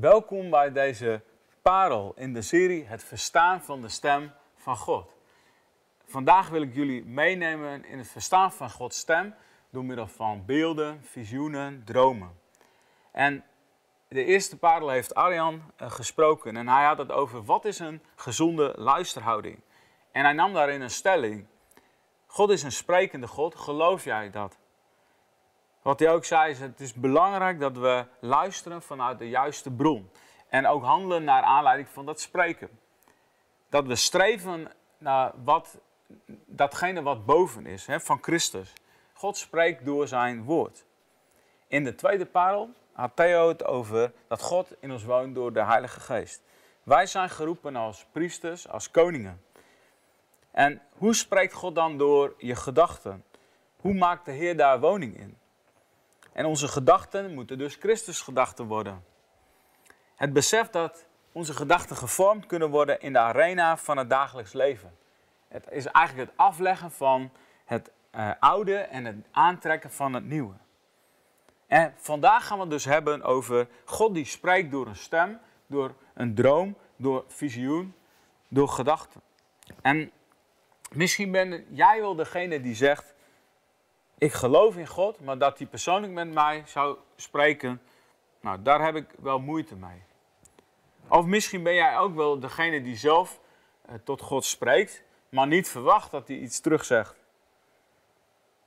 Welkom bij deze parel in de serie Het verstaan van de stem van God. Vandaag wil ik jullie meenemen in het verstaan van Gods stem door middel van beelden, visioenen, dromen. En de eerste parel heeft Arjan eh, gesproken en hij had het over wat is een gezonde luisterhouding. En hij nam daarin een stelling. God is een sprekende God, geloof jij dat? Wat hij ook zei is, het is belangrijk dat we luisteren vanuit de juiste bron. En ook handelen naar aanleiding van dat spreken. Dat we streven naar wat, datgene wat boven is, hè, van Christus. God spreekt door zijn woord. In de tweede parel had Theo het over dat God in ons woont door de Heilige Geest. Wij zijn geroepen als priesters, als koningen. En hoe spreekt God dan door je gedachten? Hoe maakt de Heer daar woning in? En onze gedachten moeten dus Christus gedachten worden. Het besef dat onze gedachten gevormd kunnen worden in de arena van het dagelijks leven. Het is eigenlijk het afleggen van het uh, oude en het aantrekken van het nieuwe. En vandaag gaan we het dus hebben over God die spreekt door een stem, door een droom, door visioen, door gedachten. En misschien ben jij wel degene die zegt, ik geloof in God, maar dat hij persoonlijk met mij zou spreken, nou daar heb ik wel moeite mee. Of misschien ben jij ook wel degene die zelf eh, tot God spreekt, maar niet verwacht dat hij iets terugzegt.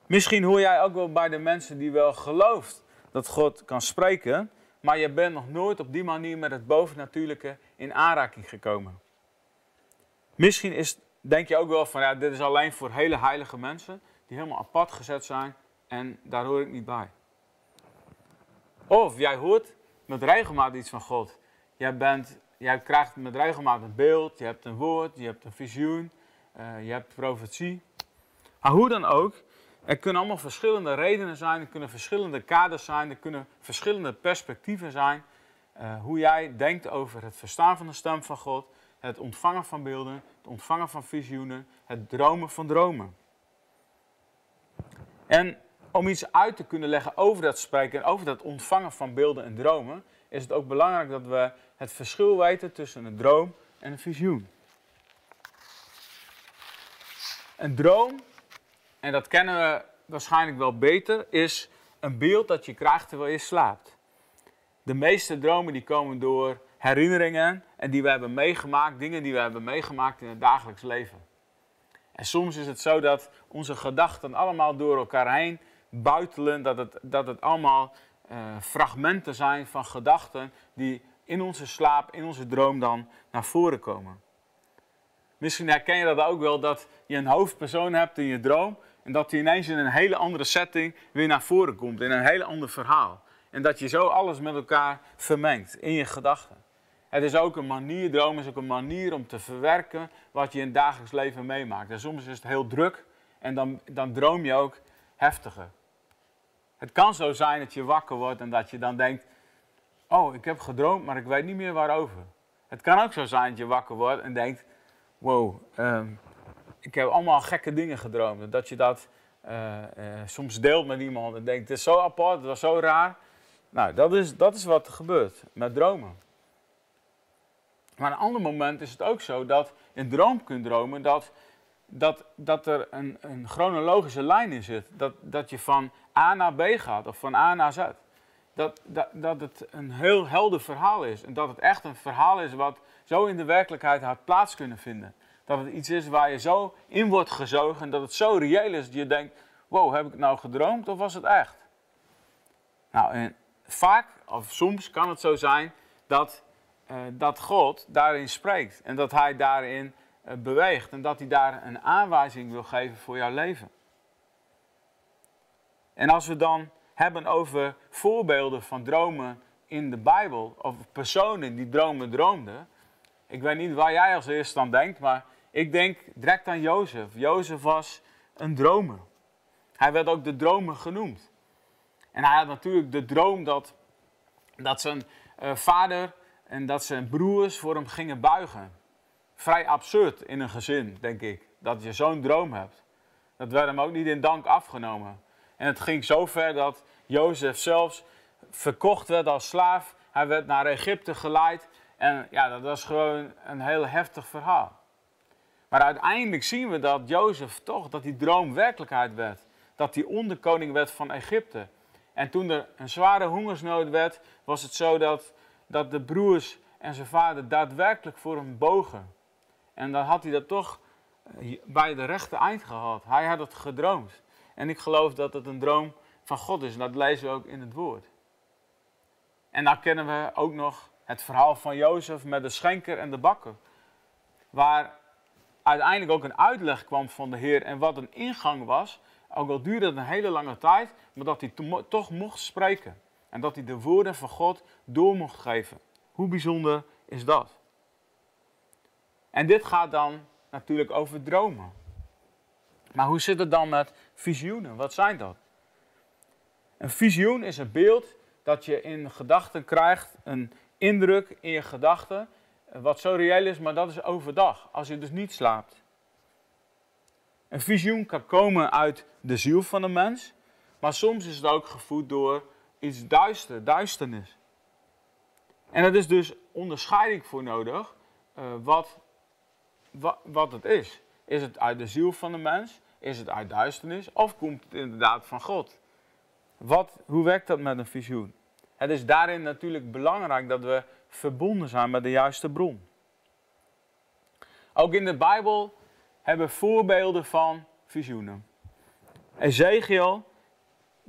Misschien hoor jij ook wel bij de mensen die wel gelooft dat God kan spreken, maar je bent nog nooit op die manier met het bovennatuurlijke in aanraking gekomen. Misschien is, denk je ook wel van ja, dit is alleen voor hele heilige mensen die helemaal apart gezet zijn en daar hoor ik niet bij. Of jij hoort met regelmaat iets van God. Jij, bent, jij krijgt met regelmaat een beeld, je hebt een woord, je hebt een visioen, uh, je hebt profetie. Maar hoe dan ook, er kunnen allemaal verschillende redenen zijn, er kunnen verschillende kaders zijn, er kunnen verschillende perspectieven zijn. Uh, hoe jij denkt over het verstaan van de stem van God, het ontvangen van beelden, het ontvangen van visioenen, het dromen van dromen. En om iets uit te kunnen leggen over dat spreken en over dat ontvangen van beelden en dromen, is het ook belangrijk dat we het verschil weten tussen een droom en een visioen. Een droom, en dat kennen we waarschijnlijk wel beter, is een beeld dat je krijgt terwijl je slaapt. De meeste dromen die komen door herinneringen en die we hebben meegemaakt, dingen die we hebben meegemaakt in het dagelijks leven. En soms is het zo dat onze gedachten allemaal door elkaar heen buitelen, dat het, dat het allemaal uh, fragmenten zijn van gedachten die in onze slaap, in onze droom dan naar voren komen. Misschien herken je dat ook wel, dat je een hoofdpersoon hebt in je droom en dat die ineens in een hele andere setting weer naar voren komt, in een heel ander verhaal. En dat je zo alles met elkaar vermengt in je gedachten. Het is ook een manier, droom is ook een manier om te verwerken wat je in het dagelijks leven meemaakt. En soms is het heel druk en dan, dan droom je ook heftiger. Het kan zo zijn dat je wakker wordt en dat je dan denkt, oh, ik heb gedroomd, maar ik weet niet meer waarover. Het kan ook zo zijn dat je wakker wordt en denkt, wow, um, ik heb allemaal gekke dingen gedroomd. Dat je dat uh, uh, soms deelt met iemand en denkt, het is zo apart, het was zo raar. Nou, dat is, dat is wat er gebeurt met dromen. Maar een ander moment is het ook zo dat in droom kunt dromen dat, dat, dat er een, een chronologische lijn in zit. Dat, dat je van A naar B gaat of van A naar Z. Dat, dat, dat het een heel helder verhaal is. En dat het echt een verhaal is wat zo in de werkelijkheid had plaats kunnen vinden. Dat het iets is waar je zo in wordt gezogen. En dat het zo reëel is dat je denkt: wow, heb ik het nou gedroomd of was het echt? Nou, en vaak of soms kan het zo zijn dat dat God daarin spreekt en dat Hij daarin uh, beweegt en dat Hij daar een aanwijzing wil geven voor jouw leven. En als we dan hebben over voorbeelden van dromen in de Bijbel, of personen die dromen droomden, ik weet niet waar jij als eerste aan denkt, maar ik denk direct aan Jozef. Jozef was een dromer. Hij werd ook de dromer genoemd. En hij had natuurlijk de droom dat, dat zijn uh, vader en dat zijn broers voor hem gingen buigen. Vrij absurd in een gezin, denk ik, dat je zo'n droom hebt. Dat werd hem ook niet in dank afgenomen. En het ging zo ver dat Jozef zelfs verkocht werd als slaaf Hij werd naar Egypte geleid. En ja, dat was gewoon een heel heftig verhaal. Maar uiteindelijk zien we dat Jozef toch, dat die droom werkelijkheid werd. Dat hij onderkoning werd van Egypte. En toen er een zware hongersnood werd, was het zo dat, dat de broers en zijn vader daadwerkelijk voor hem bogen. En dan had hij dat toch eh, bij de rechte eind gehad. Hij had het gedroomd. En ik geloof dat het een droom van God is. En dat lezen we ook in het woord. En dan kennen we ook nog het verhaal van Jozef met de schenker en de bakker. Waar uiteindelijk ook een uitleg kwam van de Heer en wat een ingang was. Ook al duurde het een hele lange tijd, maar dat hij toch mocht spreken. En dat hij de woorden van God door mocht geven. Hoe bijzonder is dat? En dit gaat dan natuurlijk over dromen. Maar hoe zit het dan met visioenen? Wat zijn dat? Een visioen is een beeld dat je in gedachten krijgt, een indruk in je gedachten, wat zo reëel is, maar dat is overdag, als je dus niet slaapt. Een visioen kan komen uit de ziel van een mens, maar soms is het ook gevoed door iets duister, duisternis. En er is dus onderscheiding voor nodig uh, wat, wat, wat het is. Is het uit de ziel van de mens? Is het uit duisternis? Of komt het inderdaad van God? Wat, hoe werkt dat met een visioen? Het is daarin natuurlijk belangrijk dat we verbonden zijn met de juiste bron. Ook in de Bijbel hebben we voorbeelden van visioenen. Ezekiel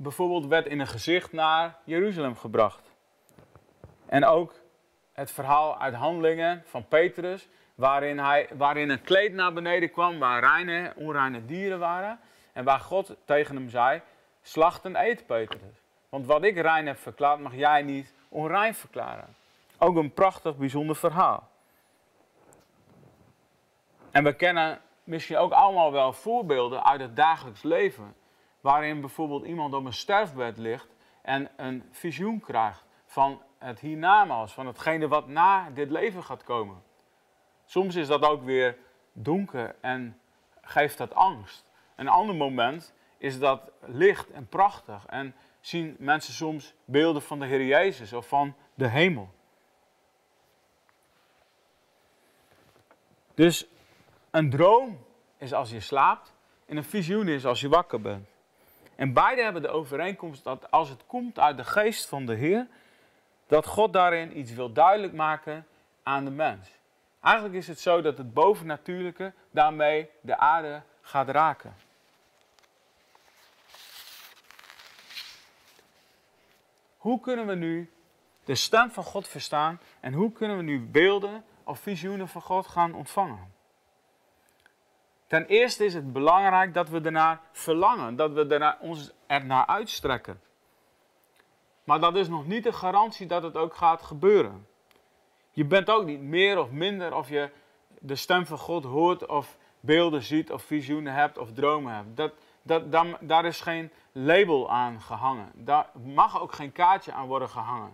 bijvoorbeeld werd in een gezicht naar Jeruzalem gebracht. En ook het verhaal uit Handelingen van Petrus, waarin, hij, waarin een kleed naar beneden kwam, waar reine, onreine dieren waren. En waar God tegen hem zei, slacht en eet Petrus. Want wat ik rein heb verklaard, mag jij niet onrein verklaren. Ook een prachtig, bijzonder verhaal. En we kennen misschien ook allemaal wel voorbeelden uit het dagelijks leven. Waarin bijvoorbeeld iemand op een sterfbed ligt en een visioen krijgt van het hiernamaals, van hetgene wat na dit leven gaat komen. Soms is dat ook weer donker en geeft dat angst. Een ander moment is dat licht en prachtig en zien mensen soms beelden van de Heer Jezus of van de hemel. Dus een droom is als je slaapt en een visioen is als je wakker bent. En beide hebben de overeenkomst dat als het komt uit de geest van de Heer, dat God daarin iets wil duidelijk maken aan de mens. Eigenlijk is het zo dat het bovennatuurlijke daarmee de aarde gaat raken. Hoe kunnen we nu de stem van God verstaan en hoe kunnen we nu beelden of visioenen van God gaan ontvangen? Ten eerste is het belangrijk dat we ernaar verlangen, dat we ernaar, ons ernaar uitstrekken. Maar dat is nog niet de garantie dat het ook gaat gebeuren. Je bent ook niet meer of minder of je de stem van God hoort of beelden ziet of visioenen hebt of dromen hebt. Dat, dat, daar, daar is geen label aan gehangen. Daar mag ook geen kaartje aan worden gehangen.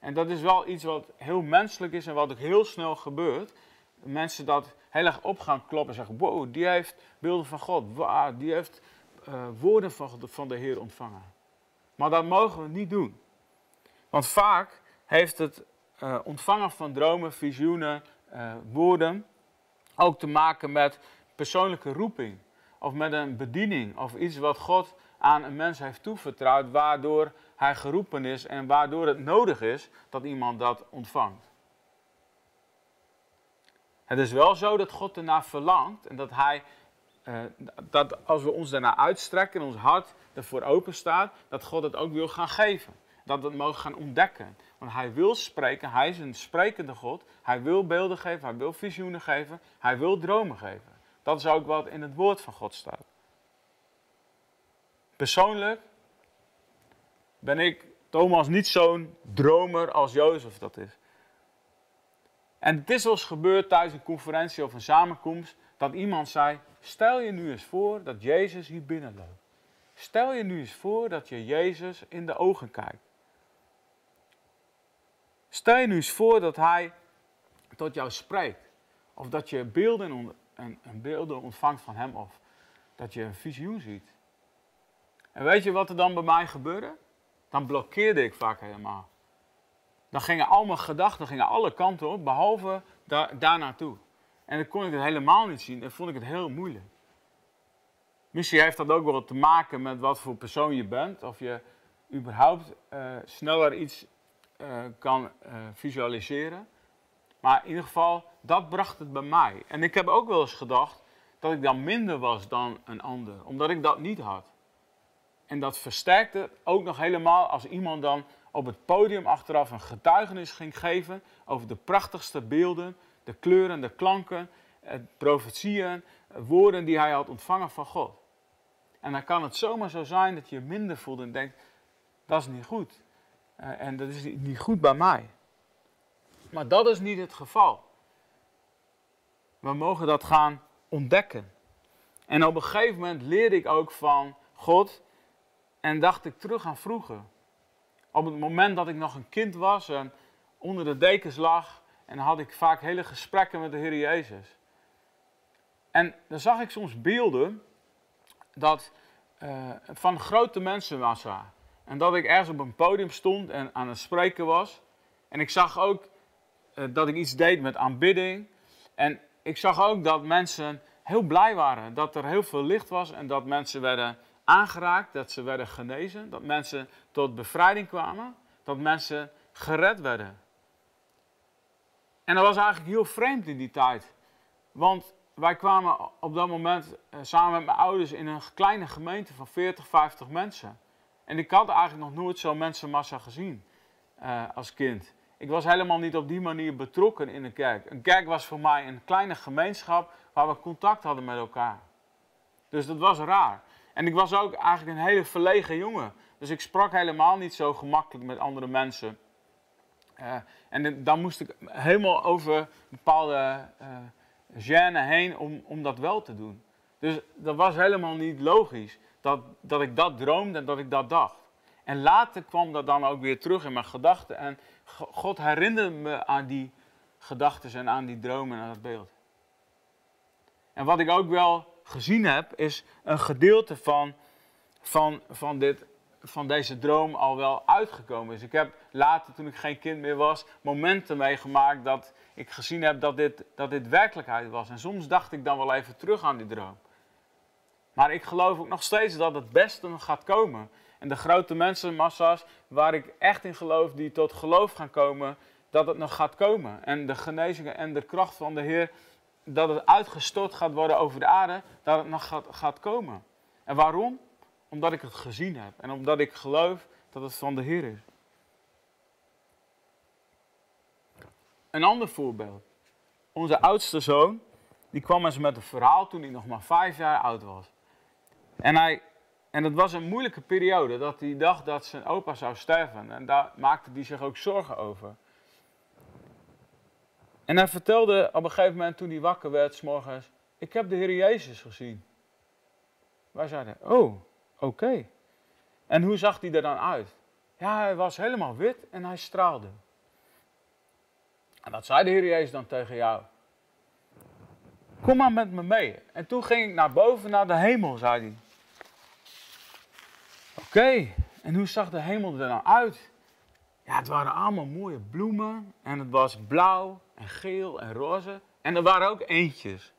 En dat is wel iets wat heel menselijk is en wat ook heel snel gebeurt. Mensen dat heel erg op gaan kloppen en zeggen: Wow, die heeft beelden van God. Wow, die heeft uh, woorden van, van de Heer ontvangen. Maar dat mogen we niet doen. Want vaak heeft het uh, ontvangen van dromen, visioenen, uh, woorden ook te maken met persoonlijke roeping. Of met een bediening of iets wat God aan een mens heeft toevertrouwd, waardoor hij geroepen is en waardoor het nodig is dat iemand dat ontvangt. Het is wel zo dat God ernaar verlangt en dat hij, eh, dat als we ons daarnaar uitstrekken en ons hart ervoor open staat, dat God het ook wil gaan geven. Dat we het mogen gaan ontdekken. Want hij wil spreken, hij is een sprekende God. Hij wil beelden geven, hij wil visioenen geven, hij wil dromen geven. Dat is ook wat in het woord van God staat. Persoonlijk ben ik, Thomas, niet zo'n dromer als Jozef dat is. En het is eens gebeurd tijdens een conferentie of een samenkomst dat iemand zei: Stel je nu eens voor dat Jezus hier binnenloopt. Stel je nu eens voor dat je Jezus in de ogen kijkt. Stel je nu eens voor dat Hij tot jou spreekt. Of dat je beelden, en, en beelden ontvangt van Hem. Of dat je een visioen ziet. En weet je wat er dan bij mij gebeurde? Dan blokkeerde ik vaak helemaal. Dan gingen al mijn gedachten gingen alle kanten op, behalve daar, naartoe. En dan kon ik het helemaal niet zien en vond ik het heel moeilijk. Misschien heeft dat ook wel te maken met wat voor persoon je bent. Of je überhaupt uh, sneller iets uh, kan uh, visualiseren. Maar in ieder geval, dat bracht het bij mij. En ik heb ook wel eens gedacht dat ik dan minder was dan een ander, omdat ik dat niet had. En dat versterkte ook nog helemaal als iemand dan op het podium achteraf een getuigenis ging geven over de prachtigste beelden, de kleuren, de klanken, profetieën, woorden die hij had ontvangen van God. En dan kan het zomaar zo zijn dat je minder voelt en denkt, dat is niet goed. Uh, en dat is niet goed bij mij. Maar dat is niet het geval. We mogen dat gaan ontdekken. En op een gegeven moment leerde ik ook van God en dacht ik terug aan vroeger. Op het moment dat ik nog een kind was en onder de dekens lag, en had ik vaak hele gesprekken met de Heer Jezus. En dan zag ik soms beelden dat, uh, van grote mensenmassa. En dat ik ergens op een podium stond en aan het spreken was. En ik zag ook uh, dat ik iets deed met aanbidding. En ik zag ook dat mensen heel blij waren. Dat er heel veel licht was en dat mensen werden aangeraakt, dat ze werden genezen. Dat mensen tot bevrijding kwamen. Dat mensen gered werden. En dat was eigenlijk heel vreemd in die tijd. Want wij kwamen op dat moment uh, samen met mijn ouders in een kleine gemeente van 40, 50 mensen. En ik had eigenlijk nog nooit zo'n mensenmassa gezien uh, als kind. Ik was helemaal niet op die manier betrokken in een kerk. Een kerk was voor mij een kleine gemeenschap waar we contact hadden met elkaar. Dus dat was raar. En ik was ook eigenlijk een hele verlegen jongen. Dus ik sprak helemaal niet zo gemakkelijk met andere mensen. Uh, en dan moest ik helemaal over bepaalde uh, gêne heen om, om dat wel te doen. Dus dat was helemaal niet logisch dat, dat ik dat droomde en dat ik dat dacht. En later kwam dat dan ook weer terug in mijn gedachten. En God herinnerde me aan die gedachten en aan die dromen en aan dat beeld. En wat ik ook wel gezien heb, is een gedeelte van, van, van, dit, van deze droom al wel uitgekomen is. Ik heb later, toen ik geen kind meer was, momenten meegemaakt dat ik gezien heb dat dit, dat dit werkelijkheid was. En soms dacht ik dan wel even terug aan die droom. Maar ik geloof ook nog steeds dat het beste nog gaat komen. En de grote mensenmassa's waar ik echt in geloof, die tot geloof gaan komen, dat het nog gaat komen. En de genezingen en de kracht van de Heer, dat het uitgestort gaat worden over de aarde, dat het nog gaat, gaat komen. En waarom? Omdat ik het gezien heb en omdat ik geloof dat het van de Heer is. Een ander voorbeeld. Onze oudste zoon, die kwam eens met een verhaal toen hij nog maar vijf jaar oud was. En, hij, en het was een moeilijke periode, dat hij dacht dat zijn opa zou sterven. En daar maakte hij zich ook zorgen over. En hij vertelde op een gegeven moment toen hij wakker werd, s morgens, ik heb de Heer Jezus gezien. Wij zeiden, oh, oké. En hoe zag hij er dan uit? Ja, hij was helemaal wit en hij straalde. En wat zei de Heer Jezus dan tegen jou? Kom maar met me mee. En toen ging ik naar boven, naar de hemel, zei hij. Oké, en hoe zag de hemel er dan uit? Ja, het waren allemaal mooie bloemen. En het was blauw en geel en roze. En er waren ook eentjes.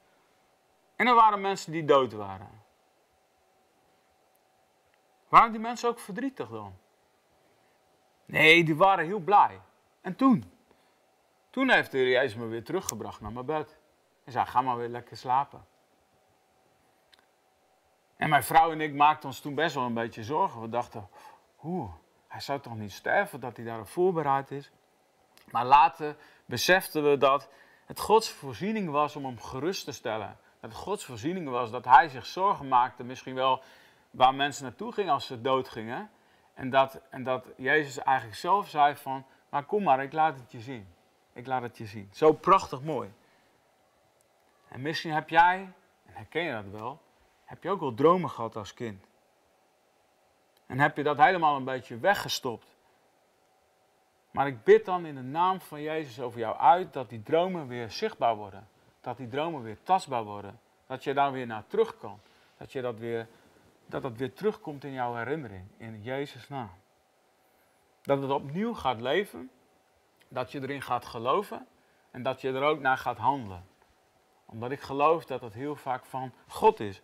En er waren mensen die dood waren. Waren die mensen ook verdrietig dan? Nee, die waren heel blij. En toen? Toen heeft de Heer me weer teruggebracht naar mijn bed. En zei, ga maar weer lekker slapen. En mijn vrouw en ik maakten ons toen best wel een beetje zorgen. We dachten, oeh, hij zou toch niet sterven, dat hij daarop voorbereid is. Maar later beseften we dat het Gods voorziening was om hem gerust te stellen. Dat het Gods voorziening was dat hij zich zorgen maakte, misschien wel waar mensen naartoe gingen als ze doodgingen. En dat, en dat Jezus eigenlijk zelf zei van, maar kom maar, ik laat het je zien. Ik laat het je zien. Zo prachtig mooi. En misschien heb jij, en herken je dat wel, heb je ook wel dromen gehad als kind. En heb je dat helemaal een beetje weggestopt. Maar ik bid dan in de naam van Jezus over jou uit dat die dromen weer zichtbaar worden. Dat die dromen weer tastbaar worden. Dat je daar weer naar terug kan. Dat je dat weer, dat dat weer terugkomt in jouw herinnering. In Jezus' naam. Dat het opnieuw gaat leven dat je erin gaat geloven en dat je er ook naar gaat handelen. Omdat ik geloof dat het heel vaak van God is.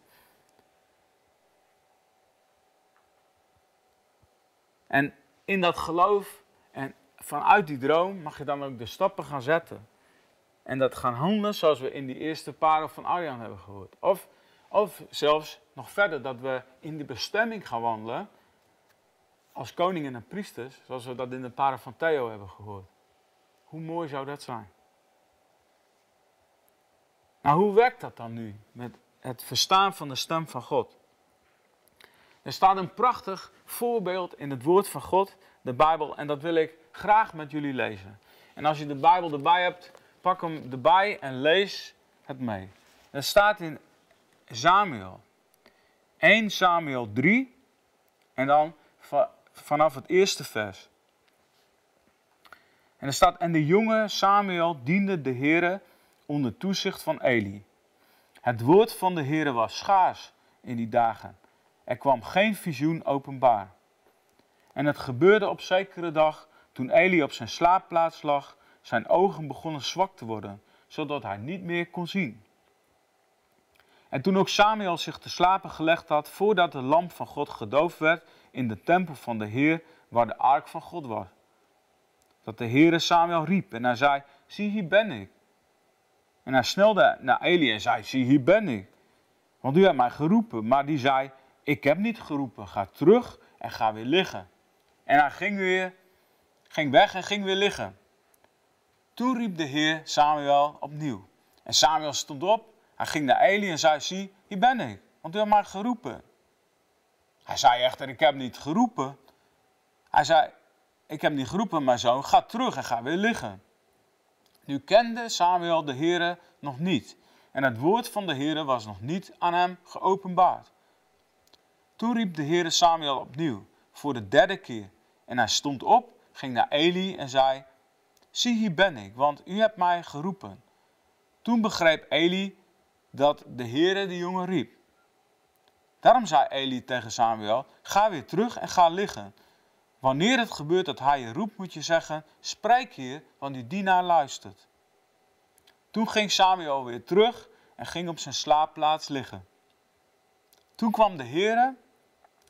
En in dat geloof en vanuit die droom mag je dan ook de stappen gaan zetten. En dat gaan handelen zoals we in die eerste parel van Arjan hebben gehoord. Of, of zelfs nog verder, dat we in die bestemming gaan wandelen als koningen en priesters, zoals we dat in de parel van Theo hebben gehoord. Hoe mooi zou dat zijn? Nou, hoe werkt dat dan nu met het verstaan van de stem van God? Er staat een prachtig voorbeeld in het woord van God, de Bijbel, en dat wil ik graag met jullie lezen. En als je de Bijbel erbij hebt, pak hem erbij en lees het mee. Er staat in Samuel, 1 Samuel 3, en dan vanaf het eerste vers. En er staat, en de jonge Samuel diende de Heere onder toezicht van Eli. Het woord van de Heere was schaars in die dagen. Er kwam geen visioen openbaar. En het gebeurde op zekere dag, toen Eli op zijn slaapplaats lag, zijn ogen begonnen zwak te worden, zodat hij niet meer kon zien. En toen ook Samuel zich te slapen gelegd had, voordat de lamp van God gedoofd werd in de tempel van de Heer, waar de ark van God was. Dat de Heere Samuel riep en hij zei, zie hier ben ik. En hij snelde naar Eli en zei, zie hier ben ik. Want u hebt mij geroepen. Maar die zei, ik heb niet geroepen, ga terug en ga weer liggen. En hij ging weer, ging weg en ging weer liggen. Toen riep de Heer Samuel opnieuw. En Samuel stond op, hij ging naar Eli en zei, zie, hier ben ik, want u hebt mij geroepen. Hij zei echter, ik heb niet geroepen. Hij zei, ik heb niet geroepen, mijn zoon, ga terug en ga weer liggen. Nu kende Samuel de Heere nog niet. En het woord van de Heere was nog niet aan hem geopenbaard. Toen riep de Heere Samuel opnieuw, voor de derde keer. En hij stond op, ging naar Eli en zei, zie hier ben ik, want u hebt mij geroepen. Toen begreep Eli dat de Heere de jongen riep. Daarom zei Eli tegen Samuel, ga weer terug en ga liggen. Wanneer het gebeurt dat hij je roept, moet je zeggen, spreek hier, want die dienaar luistert. Toen ging Samuel weer terug en ging op zijn slaapplaats liggen. Toen kwam de Heere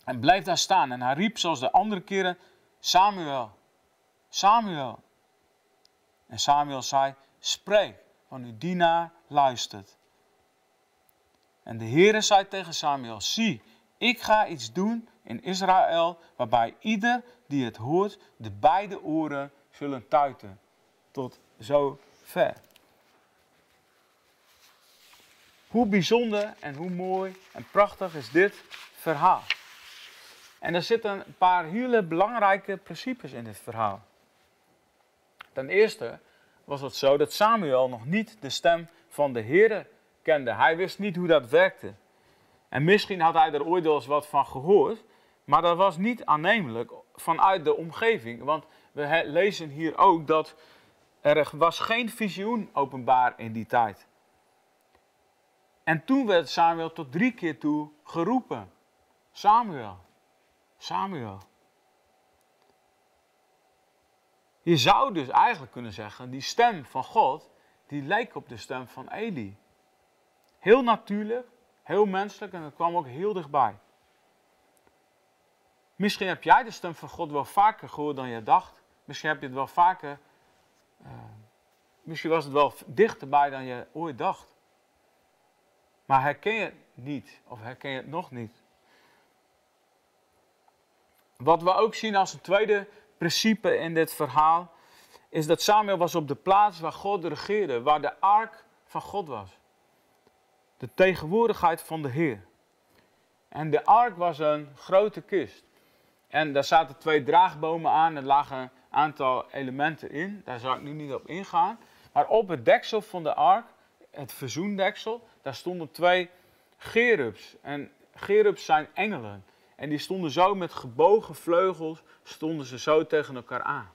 en bleef daar staan en hij riep zoals de andere keren, Samuel, Samuel. En Samuel zei, spreek, want uw dienaar luistert. En de Heere zei tegen Samuel, zie, ik ga iets doen in Israël, waarbij ieder die het hoort, de beide oren zullen tuiten. Tot zo ver. Hoe bijzonder en hoe mooi en prachtig is dit verhaal. En er zitten een paar hele belangrijke principes in dit verhaal. Ten eerste was het zo dat Samuel nog niet de stem van de Heer kende. Hij wist niet hoe dat werkte. En misschien had hij er ooit wel eens wat van gehoord, maar dat was niet aannemelijk vanuit de omgeving. Want we lezen hier ook dat er was geen visioen openbaar in die tijd. En toen werd Samuel tot drie keer toe geroepen. Samuel, Samuel. Je zou dus eigenlijk kunnen zeggen, die stem van God, die lijkt op de stem van Eli. Heel natuurlijk, heel menselijk en het kwam ook heel dichtbij. Misschien heb jij de stem van God wel vaker gehoord dan je dacht. Misschien heb je het wel vaker. Uh, misschien was het wel dichterbij dan je ooit dacht. Maar herken je het niet, of herken je het nog niet? Wat we ook zien als een tweede principe in dit verhaal, is dat Samuel was op de plaats waar God regeerde, waar de ark van God was. De tegenwoordigheid van de Heer. En de ark was een grote kist. En daar zaten twee draagbomen aan. Er lagen een aantal elementen in. Daar zal ik nu niet op ingaan. Maar op het deksel van de ark, het verzoendeksel, daar stonden twee gerubs. En gerubs zijn engelen. En die stonden zo met gebogen vleugels, stonden ze zo tegen elkaar aan.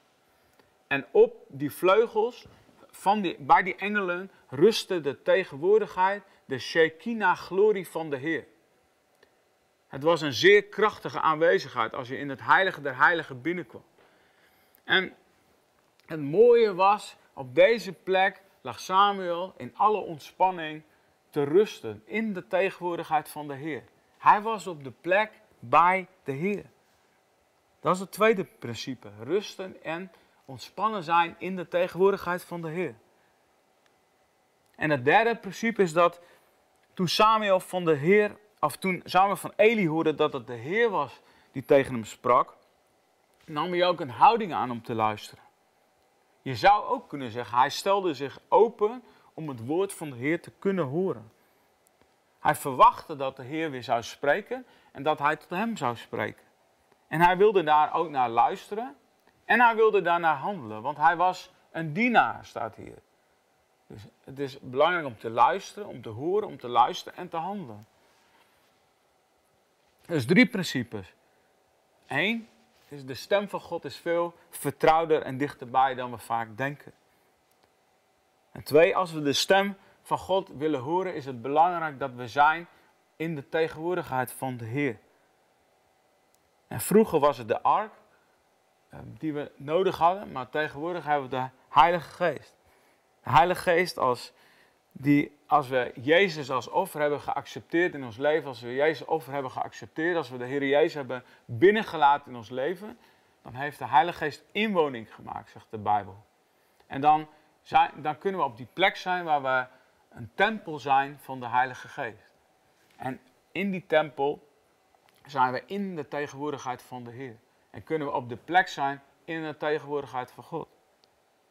En op die vleugels, van die, bij die engelen, rustte de tegenwoordigheid, de Shekinah-glorie van de Heer. Het was een zeer krachtige aanwezigheid als je in het heilige der heiligen binnenkwam. En Het mooie was, op deze plek lag Samuel in alle ontspanning te rusten in de tegenwoordigheid van de Heer. Hij was op de plek bij de Heer. Dat is het tweede principe. Rusten en ontspannen zijn in de tegenwoordigheid van de Heer. En het derde principe is dat toen Samuel van de Heer, of toen Samuel van Eli hoorde dat het de Heer was die tegen hem sprak, nam hij ook een houding aan om te luisteren. Je zou ook kunnen zeggen, hij stelde zich open om het woord van de Heer te kunnen horen. Hij verwachtte dat de Heer weer zou spreken en dat hij tot hem zou spreken. En hij wilde daar ook naar luisteren en hij wilde daarnaar handelen, want hij was een dienaar, staat hier. Dus het is belangrijk om te luisteren, om te horen, om te luisteren en te handelen. Dus drie principes. Eén, is de stem van God is veel vertrouwder en dichterbij dan we vaak denken. En twee, als we de stem van God willen horen, is het belangrijk dat we zijn in de tegenwoordigheid van de Heer. En vroeger was het de ark eh, die we nodig hadden, maar tegenwoordig hebben we de Heilige Geest. De Heilige Geest als die, als we Jezus als offer hebben geaccepteerd in ons leven, als we Jezus offer hebben geaccepteerd, als we de Heer Jezus hebben binnengelaten in ons leven, dan heeft de Heilige Geest inwoning gemaakt, zegt de Bijbel. En dan, zijn, dan kunnen we op die plek zijn waar we een tempel zijn van de Heilige Geest. En in die tempel zijn we in de tegenwoordigheid van de Heer. En kunnen we op de plek zijn in de tegenwoordigheid van God.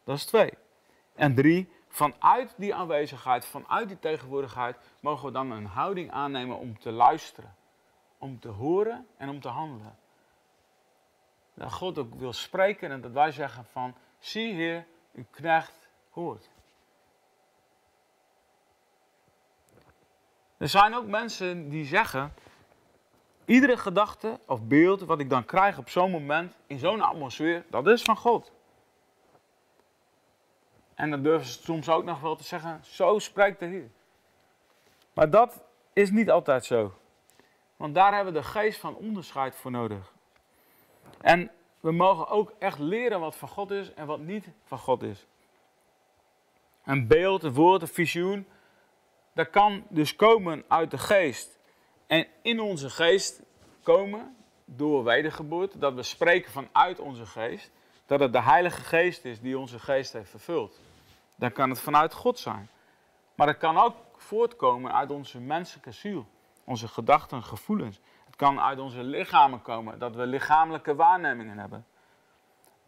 Dat is twee. En drie, vanuit die aanwezigheid, vanuit die tegenwoordigheid, mogen we dan een houding aannemen om te luisteren. Om te horen en om te handelen. Dat God ook wil spreken en dat wij zeggen van, zie hier, uw knecht hoort. Er zijn ook mensen die zeggen, iedere gedachte of beeld wat ik dan krijg op zo'n moment, in zo'n atmosfeer, dat is van God. En dan durven ze soms ook nog wel te zeggen, zo spreekt de Heer. Maar dat is niet altijd zo. Want daar hebben we de geest van onderscheid voor nodig. En we mogen ook echt leren wat van God is en wat niet van God is. Een beeld, een woord, een visioen, dat kan dus komen uit de geest. En in onze geest komen door wedergeboorte, dat we spreken vanuit onze geest, dat het de Heilige Geest is die onze geest heeft vervuld dan kan het vanuit God zijn. Maar het kan ook voortkomen uit onze menselijke ziel, onze gedachten, gevoelens. Het kan uit onze lichamen komen, dat we lichamelijke waarnemingen hebben.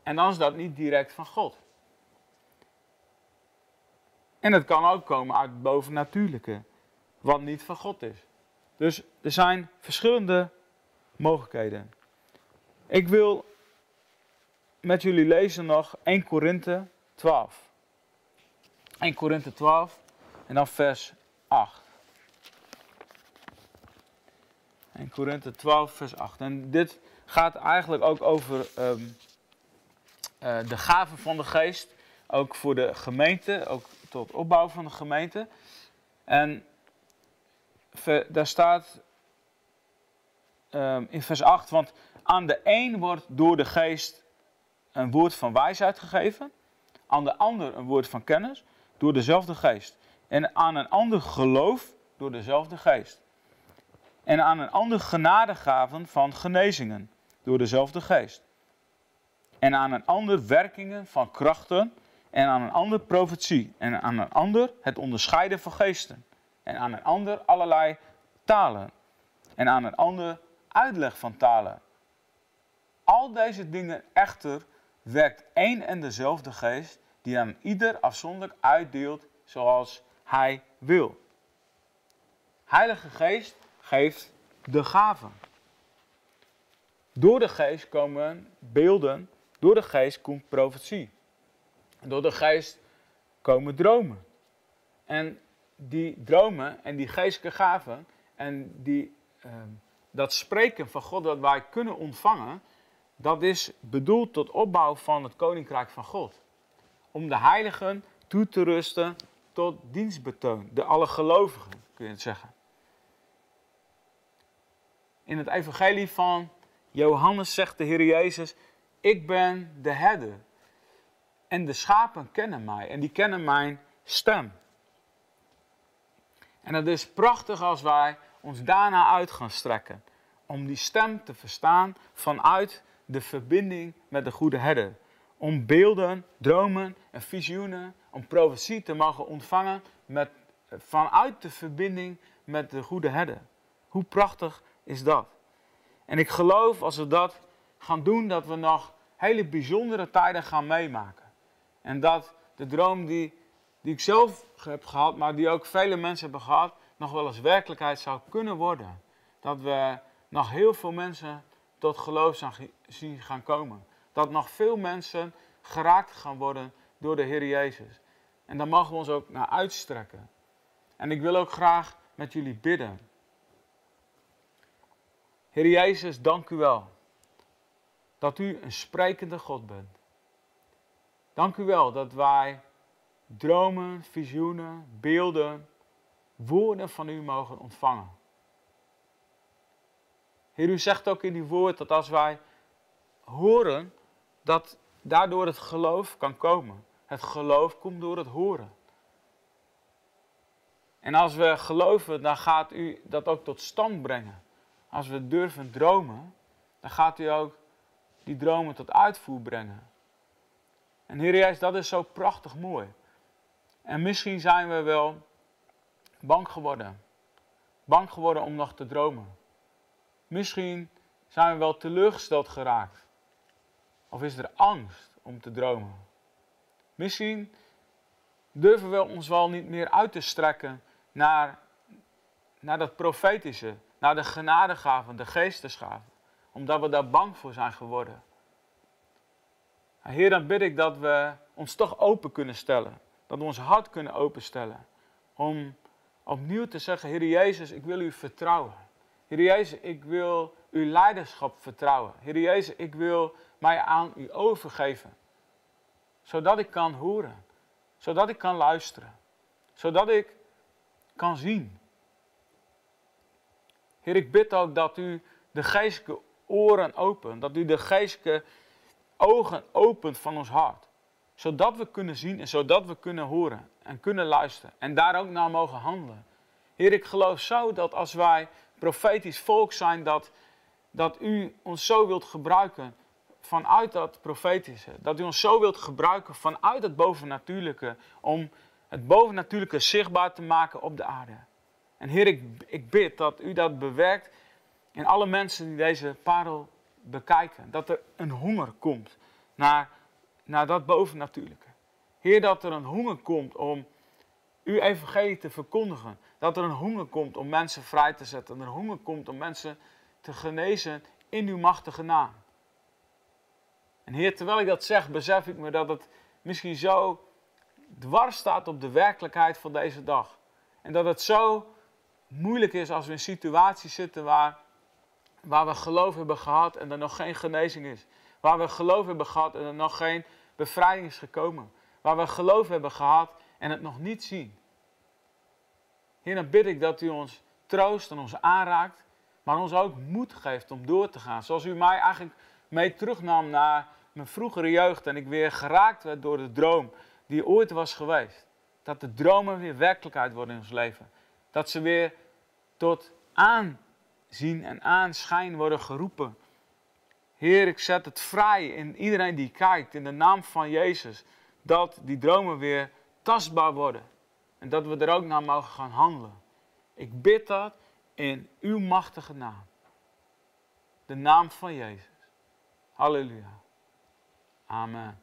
En dan is dat niet direct van God. En het kan ook komen uit het bovennatuurlijke, wat niet van God is. Dus er zijn verschillende mogelijkheden. Ik wil met jullie lezen nog 1 Korinthe 12. 1 Korinthe 12 en dan vers 8. 1 Korinthe 12, vers 8. En dit gaat eigenlijk ook over um, uh, de gaven van de geest. Ook voor de gemeente, ook tot opbouw van de gemeente. En daar staat um, in vers 8, want aan de een wordt door de geest een woord van wijsheid gegeven, aan de ander een woord van kennis, door dezelfde geest. En aan een ander geloof door dezelfde geest. En aan een ander genadegaven van genezingen door dezelfde geest. En aan een ander werkingen van krachten. En aan een ander profetie. En aan een ander het onderscheiden van geesten. En aan een ander allerlei talen. En aan een ander uitleg van talen. Al deze dingen echter werkt één en dezelfde geest die aan ieder afzonderlijk uitdeelt zoals hij wil. Heilige Geest geeft de gaven. Door de geest komen beelden, door de geest komt profetie. Door de geest komen dromen. En die dromen en die geestelijke gaven en die, ehm, dat spreken van God dat wij kunnen ontvangen, dat is bedoeld tot opbouw van het koninkrijk van God om de heiligen toe te rusten tot dienstbetoon. De alle gelovigen, kun je het zeggen. In het evangelie van Johannes zegt de Heer Jezus, ik ben de herder. En de schapen kennen mij en die kennen mijn stem. En het is prachtig als wij ons daarna uit gaan strekken. Om die stem te verstaan vanuit de verbinding met de goede herder. Om beelden, dromen en visioenen, om profetie te mogen ontvangen met, vanuit de verbinding met de goede herder. Hoe prachtig is dat? En ik geloof als we dat gaan doen, dat we nog hele bijzondere tijden gaan meemaken. En dat de droom die, die ik zelf heb gehad, maar die ook vele mensen hebben gehad, nog wel eens werkelijkheid zou kunnen worden. Dat we nog heel veel mensen tot geloof zien gaan komen. Dat nog veel mensen geraakt gaan worden door de Heer Jezus. En daar mogen we ons ook naar uitstrekken. En ik wil ook graag met jullie bidden. Heer Jezus, dank u wel dat u een sprekende God bent. Dank u wel dat wij dromen, visioenen, beelden, woorden van u mogen ontvangen. Heer, u zegt ook in uw woord dat als wij horen, dat daardoor het geloof kan komen. Het geloof komt door het horen. En als we geloven, dan gaat u dat ook tot stand brengen. Als we durven dromen, dan gaat u ook die dromen tot uitvoer brengen. En Heer Jezus, dat is zo prachtig mooi. En misschien zijn we wel bang geworden. Bang geworden om nog te dromen. Misschien zijn we wel teleurgesteld geraakt. Of is er angst om te dromen? Misschien durven we ons wel niet meer uit te strekken naar, naar dat profetische, naar de genadegaven, de geestesgaven, omdat we daar bang voor zijn geworden. Heer, dan bid ik dat we ons toch open kunnen stellen, dat we ons hart kunnen openstellen, om opnieuw te zeggen, Heer Jezus, ik wil u vertrouwen. Heer Jezus, ik wil uw leiderschap vertrouwen. Heer Jezus, ik wil mij aan u overgeven. Zodat ik kan horen. Zodat ik kan luisteren. Zodat ik kan zien. Heer, ik bid ook dat u de geestelijke oren opent. Dat u de geestelijke ogen opent van ons hart. Zodat we kunnen zien en zodat we kunnen horen en kunnen luisteren. En daar ook naar mogen handelen. Heer, ik geloof zo dat als wij profetisch volk zijn, dat, dat u ons zo wilt gebruiken vanuit dat profetische. Dat u ons zo wilt gebruiken vanuit het bovennatuurlijke. Om het bovennatuurlijke zichtbaar te maken op de aarde. En Heer, ik, ik bid dat u dat bewerkt in alle mensen die deze parel bekijken. Dat er een honger komt naar, naar dat bovennatuurlijke. Heer, dat er een honger komt om uw evangelie te verkondigen. Dat er een honger komt om mensen vrij te zetten. Dat er een honger komt om mensen te genezen in uw machtige naam. En Heer, terwijl ik dat zeg, besef ik me dat het misschien zo dwars staat op de werkelijkheid van deze dag. En dat het zo moeilijk is als we in situaties zitten waar, waar we geloof hebben gehad en er nog geen genezing is. Waar we geloof hebben gehad en er nog geen bevrijding is gekomen. Waar we geloof hebben gehad en het nog niet zien. Heer, dan bid ik dat u ons troost en ons aanraakt, maar ons ook moed geeft om door te gaan. Zoals u mij eigenlijk mee terugnam naar mijn vroegere jeugd en ik weer geraakt werd door de droom die ooit was geweest. Dat de dromen weer werkelijkheid worden in ons leven. Dat ze weer tot aanzien en aanschijn worden geroepen. Heer, ik zet het vrij in iedereen die kijkt, in de naam van Jezus, dat die dromen weer tastbaar worden. En dat we er ook naar mogen gaan handelen. Ik bid dat in uw machtige naam. De naam van Jezus. Halleluja. Amen.